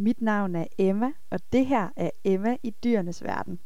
Mit navn er Emma, og det her er Emma i dyrenes verden.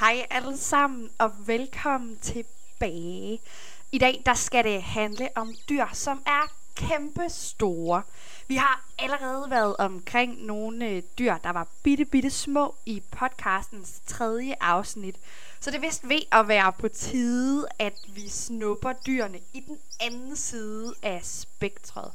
Hej alle sammen, og velkommen tilbage. I dag der skal det handle om dyr, som er kæmpe store. Vi har allerede været omkring nogle øh, dyr, der var bitte, bitte små i podcastens tredje afsnit. Så det er vist ved at være på tide, at vi snupper dyrene i den anden side af spektret.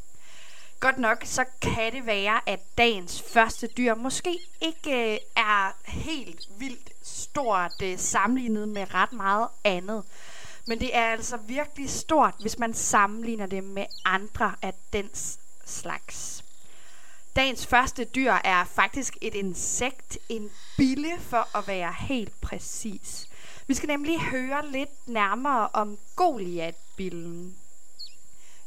Godt nok, så kan det være, at dagens første dyr måske ikke øh, er helt vildt stort øh, sammenlignet med ret meget andet. Men det er altså virkelig stort, hvis man sammenligner det med andre af dens slags. Dagens første dyr er faktisk et insekt, en bille for at være helt præcis. Vi skal nemlig høre lidt nærmere om Goliath-billen.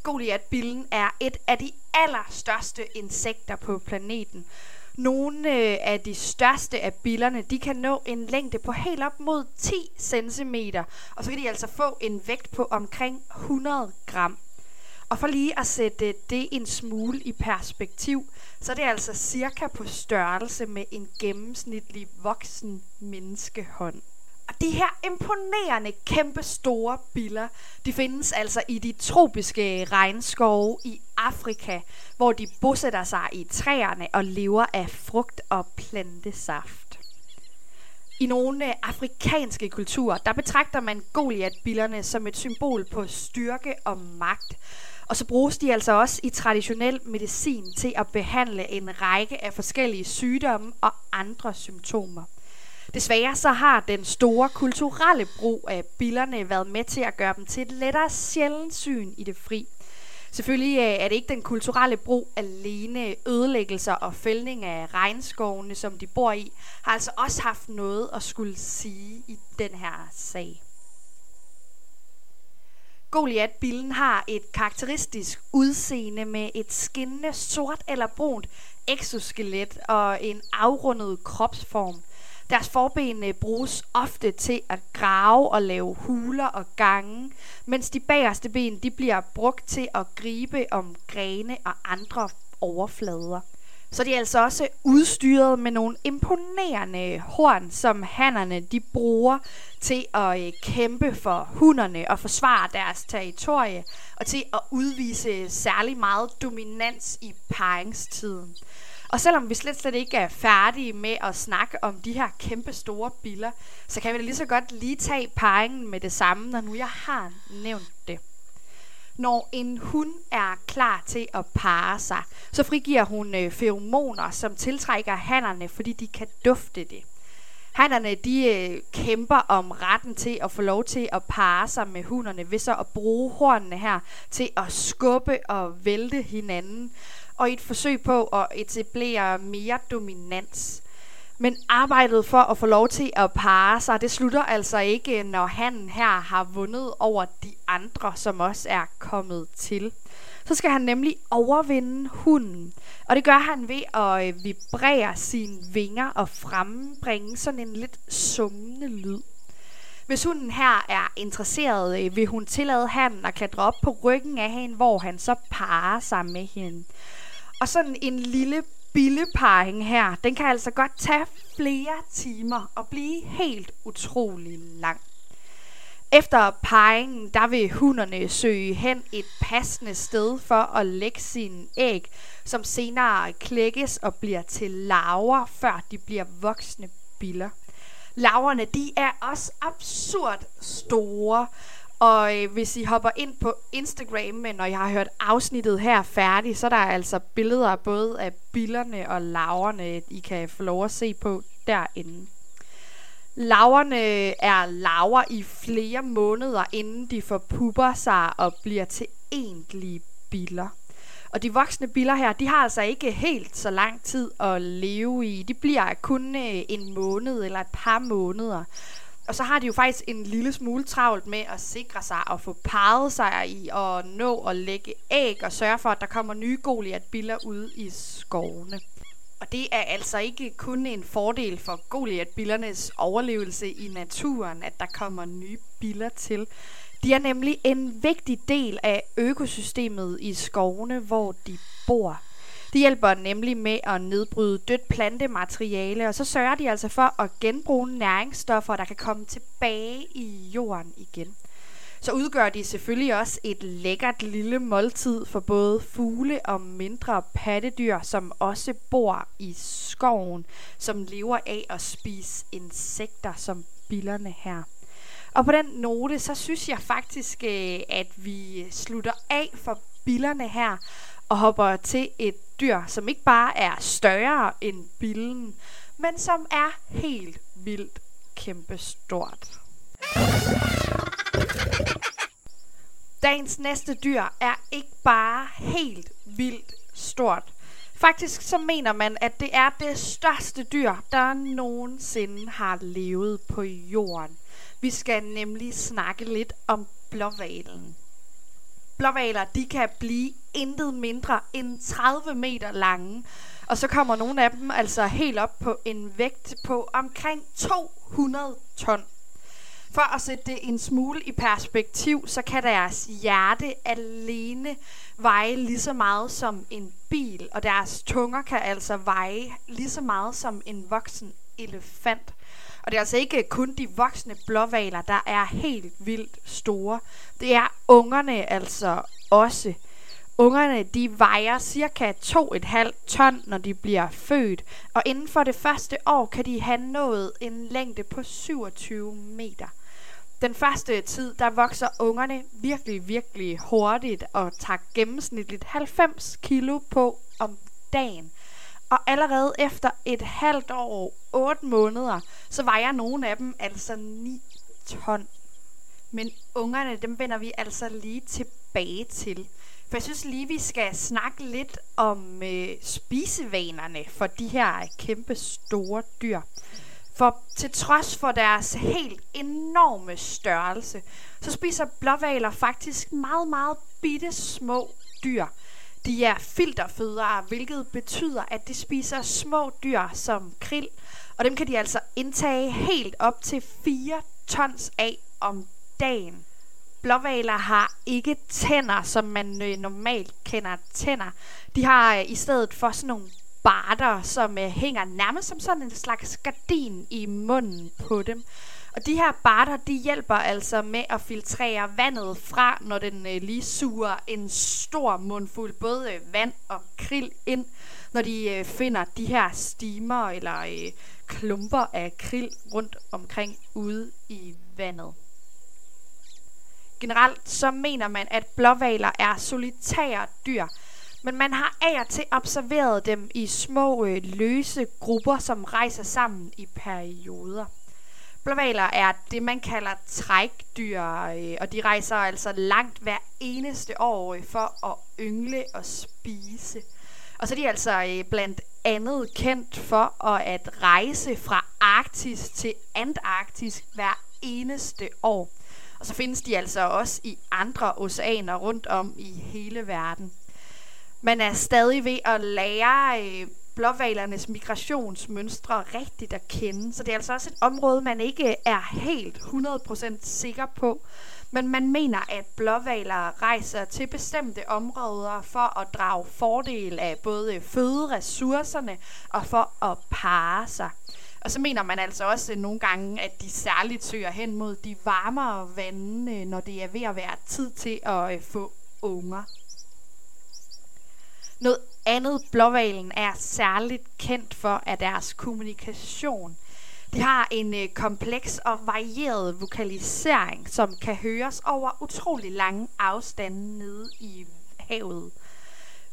Goliath-billen er et af de allerstørste insekter på planeten. Nogle øh, af de største af billerne, de kan nå en længde på helt op mod 10 cm, og så kan de altså få en vægt på omkring 100 gram. Og for lige at sætte øh, det en smule i perspektiv, så er det altså cirka på størrelse med en gennemsnitlig voksen menneskehånd. Og de her imponerende, kæmpe store biller, de findes altså i de tropiske regnskove i Afrika, hvor de bosætter sig i træerne og lever af frugt og plantesaft. I nogle afrikanske kulturer, der betragter man Goliath-billerne som et symbol på styrke og magt. Og så bruges de altså også i traditionel medicin til at behandle en række af forskellige sygdomme og andre symptomer. Desværre så har den store kulturelle brug af billerne været med til at gøre dem til et lettere sjældent syn i det fri. Selvfølgelig øh, er det ikke den kulturelle brug alene ødelæggelser og fældning af regnskovene, som de bor i, har altså også haft noget at skulle sige i den her sag. Goliath-billen har et karakteristisk udseende med et skinnende sort eller brunt exoskelet og en afrundet kropsform – deres forben øh, bruges ofte til at grave og lave huler og gange, mens de bagerste ben de bliver brugt til at gribe om grene og andre overflader. Så de er altså også udstyret med nogle imponerende horn, som hannerne de bruger til at øh, kæmpe for hunderne og forsvare deres territorie, og til at udvise særlig meget dominans i paringstiden. Og selvom vi slet, slet ikke er færdige med at snakke om de her kæmpe store biller, så kan vi da lige så godt lige tage pegen med det samme, når nu jeg har nævnt det. Når en hund er klar til at parre sig, så frigiver hun øh, feromoner, som tiltrækker hannerne, fordi de kan dufte det. Hannerne de øh, kæmper om retten til at få lov til at parre sig med hunderne ved så at bruge hornene her til at skubbe og vælte hinanden og i et forsøg på at etablere mere dominans. Men arbejdet for at få lov til at parre sig, det slutter altså ikke, når han her har vundet over de andre, som også er kommet til. Så skal han nemlig overvinde hunden. Og det gør han ved at øh, vibrere sine vinger og frembringe sådan en lidt summende lyd. Hvis hunden her er interesseret, øh, vil hun tillade han at klatre op på ryggen af hende, hvor han så parer sig med hende. Og sådan en lille billeparring her, den kan altså godt tage flere timer og blive helt utrolig lang. Efter parringen, der vil hunderne søge hen et passende sted for at lægge sine æg, som senere klækkes og bliver til larver, før de bliver voksne biller. Laverne, de er også absurd store, og øh, hvis I hopper ind på Instagram, når jeg har hørt afsnittet her færdig, så er der altså billeder både af billerne og laverne, I kan få lov at se på derinde. Laverne er laver i flere måneder, inden de forpupper sig og bliver til egentlige biller. Og de voksne biller her, de har altså ikke helt så lang tid at leve i. De bliver kun øh, en måned eller et par måneder. Og så har de jo faktisk en lille smule travlt med at sikre sig og få parret sig i og nå at lægge æg og sørge for, at der kommer nye Goliath-biller ud i skovene. Og det er altså ikke kun en fordel for Goliath-billernes overlevelse i naturen, at der kommer nye biller til. De er nemlig en vigtig del af økosystemet i skovene, hvor de bor. De hjælper nemlig med at nedbryde dødt plantemateriale, og så sørger de altså for at genbruge næringsstoffer, der kan komme tilbage i jorden igen. Så udgør de selvfølgelig også et lækkert lille måltid for både fugle og mindre pattedyr, som også bor i skoven, som lever af at spise insekter som billerne her. Og på den note, så synes jeg faktisk, øh, at vi slutter af for billerne her, og hopper til et dyr, som ikke bare er større end billen, men som er helt vildt kæmpestort. Dagens næste dyr er ikke bare helt vildt stort. Faktisk så mener man, at det er det største dyr, der nogensinde har levet på jorden. Vi skal nemlig snakke lidt om blåvalen. Blåvaler, de kan blive intet mindre end 30 meter lange. Og så kommer nogle af dem altså helt op på en vægt på omkring 200 ton. For at sætte det en smule i perspektiv, så kan deres hjerte alene veje lige så meget som en bil, og deres tunger kan altså veje lige så meget som en voksen elefant. Og det er altså ikke kun de voksne blåvaler, der er helt vildt store. Det er ungerne altså også. Ungerne de vejer cirka 2,5 ton, når de bliver født, og inden for det første år kan de have nået en længde på 27 meter. Den første tid, der vokser ungerne virkelig, virkelig hurtigt og tager gennemsnitligt 90 kilo på om dagen. Og allerede efter et halvt år, 8 måneder, så vejer nogle af dem altså 9 ton. Men ungerne, dem vender vi altså lige tilbage til. For jeg synes lige, vi skal snakke lidt om øh, spisevanerne for de her kæmpe store dyr. For til trods for deres helt enorme størrelse, så spiser blåvaler faktisk meget, meget bitte små dyr. De er filterfødere, hvilket betyder, at de spiser små dyr som krill, og dem kan de altså indtage helt op til 4 tons af om dagen. Blåvaler har ikke tænder, som man øh, normalt kender tænder. De har øh, i stedet for sådan nogle barter, som øh, hænger nærmest som sådan en slags gardin i munden på dem. Og de her barter, de hjælper altså med at filtrere vandet fra, når den øh, lige suger en stor mundfuld både øh, vand og krill ind, når de øh, finder de her stimer eller øh, klumper af krill rundt omkring ude i vandet. Generelt så mener man, at blåvaler er solitære dyr, men man har af og til observeret dem i små øh, løse grupper, som rejser sammen i perioder. Blåvaler er det, man kalder trækdyr, øh, og de rejser altså langt hver eneste år øh, for at yngle og spise. Og så er de altså øh, blandt andet kendt for at rejse fra Arktis til Antarktis hver eneste år. Og så findes de altså også i andre oceaner rundt om i hele verden. Man er stadig ved at lære øh, blåvalernes migrationsmønstre rigtigt at kende, så det er altså også et område, man ikke er helt 100% sikker på. Men man mener, at blåvaler rejser til bestemte områder for at drage fordel af både føderessourcerne og for at parre sig. Og så mener man altså også nogle gange, at de særligt søger hen mod de varmere vande, når det er ved at være tid til at øh, få unger. Noget andet blåvalen er særligt kendt for er deres kommunikation. De har en øh, kompleks og varieret vokalisering, som kan høres over utrolig lange afstande nede i havet.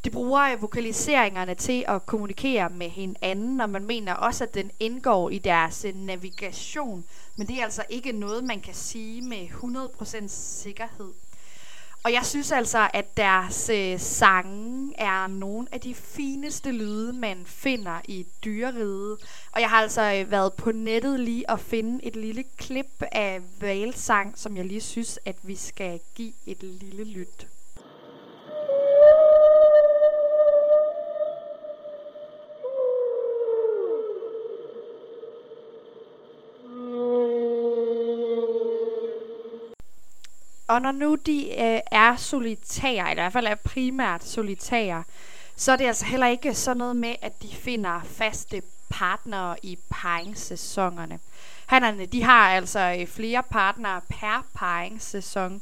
De bruger øh, vokaliseringerne til at kommunikere med hinanden, og man mener også, at den indgår i deres øh, navigation. Men det er altså ikke noget, man kan sige med 100% sikkerhed. Og jeg synes altså, at deres øh, sange er nogle af de fineste lyde, man finder i dyreriget. Og jeg har altså øh, været på nettet lige at finde et lille klip af valsang, som jeg lige synes, at vi skal give et lille lyt. Og når nu de øh, er solitære, eller i hvert fald er primært solitære, så er det altså heller ikke sådan noget med, at de finder faste partnere i paringssæsonerne. Hannerne, de har altså øh, flere partnere per paringssæson,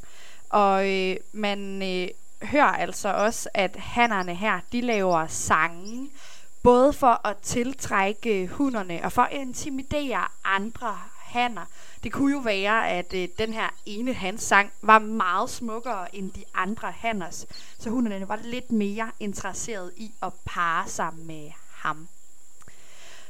og øh, man øh, hører altså også, at hannerne her, de laver sange, både for at tiltrække hunderne og for at intimidere andre hanner. Det kunne jo være, at øh, den her ene hans sang var meget smukkere end de andre hanners, så hunderne var lidt mere interesseret i at parre sig med ham.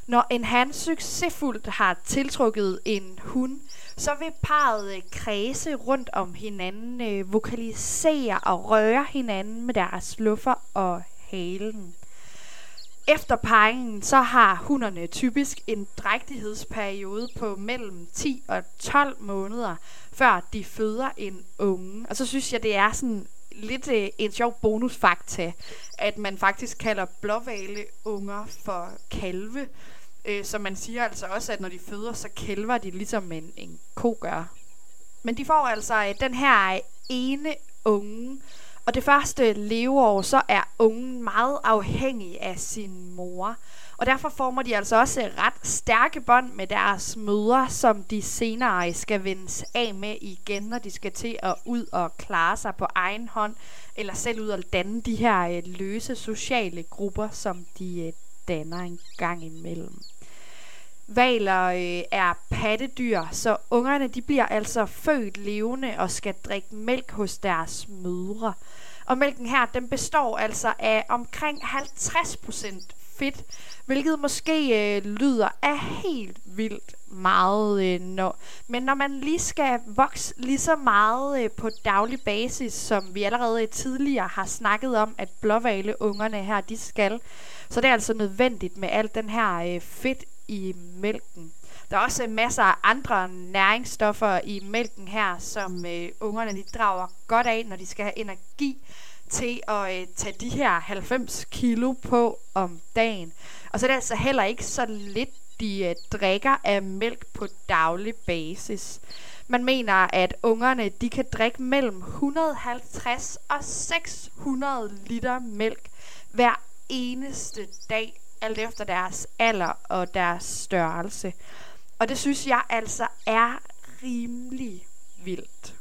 Når en han succesfuldt har tiltrukket en hund, så vil parret øh, kredse rundt om hinanden, øh, vokalisere og røre hinanden med deres luffer og halen. Efter parringen, så har hunderne typisk en drægtighedsperiode på mellem 10 og 12 måneder, før de føder en unge. Og så synes jeg, det er sådan lidt øh, en sjov bonusfakta, at man faktisk kalder blåvale unger for kalve. Øh, så man siger altså også, at når de føder, så kælver de ligesom en, en ko gør. Men de får altså øh, den her øh, ene unge, og det første leveår, så er ungen meget afhængig af sin mor. Og derfor former de altså også ret stærke bånd med deres mødre, som de senere skal vendes af med igen, når de skal til at ud og klare sig på egen hånd, eller selv ud og danne de her øh, løse sociale grupper, som de øh, danner en gang imellem. Valer øh, er pattedyr, så ungerne de bliver altså født levende og skal drikke mælk hos deres mødre. Og mælken her, den består altså af omkring 50% fedt, hvilket måske øh, lyder af helt vildt meget. Øh, når, men når man lige skal vokse lige så meget øh, på daglig basis, som vi allerede tidligere har snakket om, at blåvaleungerne her, de skal, så det er altså nødvendigt med al den her øh, fedt i mælken. Der er også øh, masser af andre næringsstoffer i mælken her, som øh, ungerne de drager godt af, når de skal have energi til at øh, tage de her 90 kilo på om dagen. Og så er det altså heller ikke så lidt, de øh, drikker af mælk på daglig basis. Man mener, at ungerne de kan drikke mellem 150 og 600 liter mælk hver eneste dag, alt efter deres alder og deres størrelse. Og det synes jeg altså er rimelig vildt.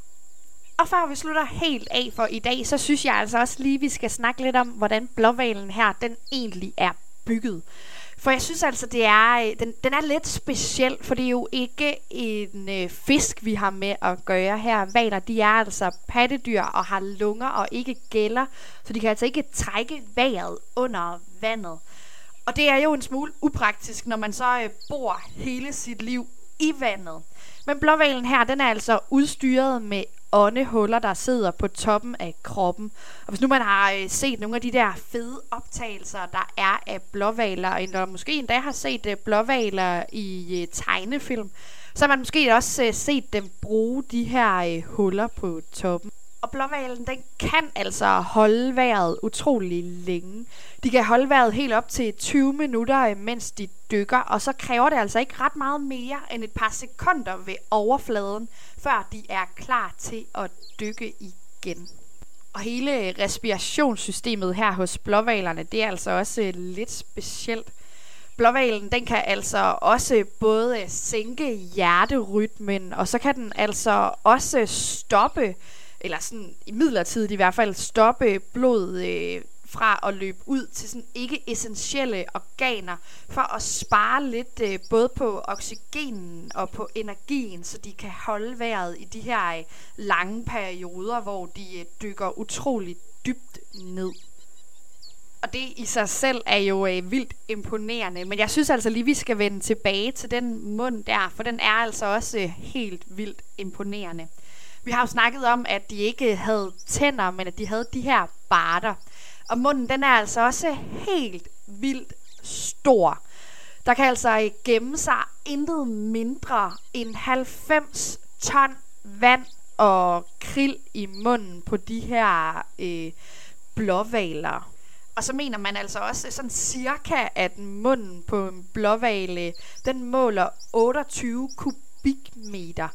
Og før vi slutter helt af for i dag, så synes jeg altså også lige, vi skal snakke lidt om, hvordan blåvalen her, den egentlig er bygget. For jeg synes altså, det er, øh, den, den er lidt speciel, for det er jo ikke en øh, fisk, vi har med at gøre her. Valer, de er altså pattedyr og har lunger og ikke gælder, så de kan altså ikke trække vejret under vandet. Og det er jo en smule upraktisk, når man så øh, bor hele sit liv i vandet. Men blåvalen her, den er altså udstyret med åndehuller, der sidder på toppen af kroppen. Og hvis nu man har øh, set nogle af de der fede optagelser, der er af blåvaler, eller måske endda har set øh, blåvaler i øh, tegnefilm, så har man måske også øh, set dem bruge de her øh, huller på toppen. Og blåvalen, den kan altså holde vejret utrolig længe. De kan holde vejret helt op til 20 minutter, øh, mens de dykker, og så kræver det altså ikke ret meget mere end et par sekunder ved overfladen, før de er klar til at dykke igen. Og hele respirationssystemet her hos blåvalerne, det er altså også øh, lidt specielt. Blåvalen, den kan altså også både øh, sænke hjerterytmen, og så kan den altså også stoppe eller sådan i midlertidigt i hvert fald, stoppe blod øh, fra at løbe ud til sådan ikke essentielle organer, for at spare lidt øh, både på oxygenen og på energien, så de kan holde vejret i de her øh, lange perioder, hvor de øh, dykker utroligt dybt ned. Og det i sig selv er jo øh, vildt imponerende, men jeg synes altså lige, vi skal vende tilbage til den mund der, for den er altså også øh, helt vildt imponerende. Vi har jo snakket om, at de ikke havde tænder, men at de havde de her barter. Og munden, den er altså også helt vildt stor. Der kan altså gemme sig intet mindre end 90 ton vand og krill i munden på de her øh, blåvaler. Og så mener man altså også sådan cirka, at munden på en blåvale, den måler 28 kubikmeter.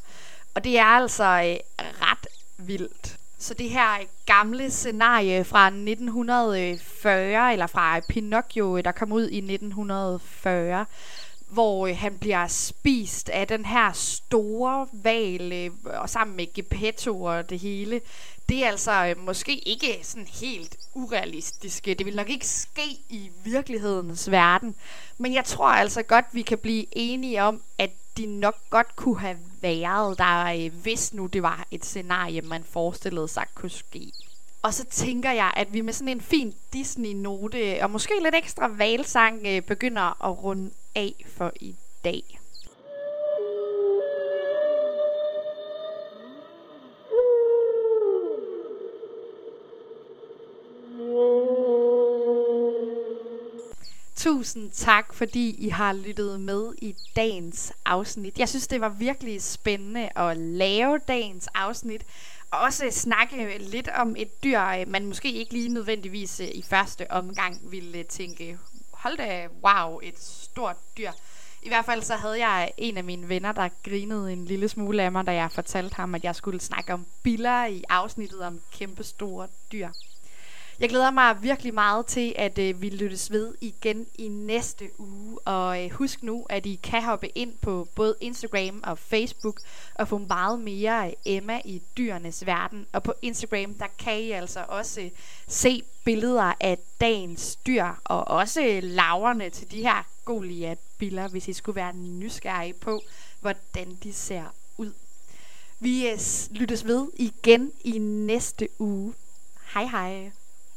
Og det er altså øh, ret vildt. Så det her øh, gamle scenarie fra 1940, eller fra Pinocchio, øh, der kom ud i 1940, hvor øh, han bliver spist af den her store val, og sammen med Geppetto og det hele. Det er altså øh, måske ikke sådan helt urealistisk. Det vil nok ikke ske i virkelighedens verden. Men jeg tror altså godt, vi kan blive enige om, at de nok godt kunne have været der, øh, hvis nu det var et scenarie, man forestillede sig kunne ske. Og så tænker jeg, at vi med sådan en fin Disney-note og måske lidt ekstra valsang øh, begynder at runde af for i dag. Tusind tak, fordi I har lyttet med i dagens afsnit. Jeg synes, det var virkelig spændende at lave dagens afsnit. Og også snakke lidt om et dyr, man måske ikke lige nødvendigvis øh, i første omgang ville øh, tænke, hold da, wow, et stort dyr. I hvert fald så havde jeg en af mine venner, der grinede en lille smule af mig, da jeg fortalte ham, at jeg skulle snakke om biller i afsnittet om kæmpestore dyr. Jeg glæder mig virkelig meget til, at øh, vi lyttes ved igen i næste uge. Og øh, husk nu, at I kan hoppe ind på både Instagram og Facebook og få meget mere af Emma i dyrenes verden. Og på Instagram, der kan I altså også øh, se billeder af dagens dyr og også øh, laverne til de her Goliath-biller, hvis I skulle være nysgerrige på, hvordan de ser ud. Vi øh, lyttes ved igen i næste uge. Hej hej.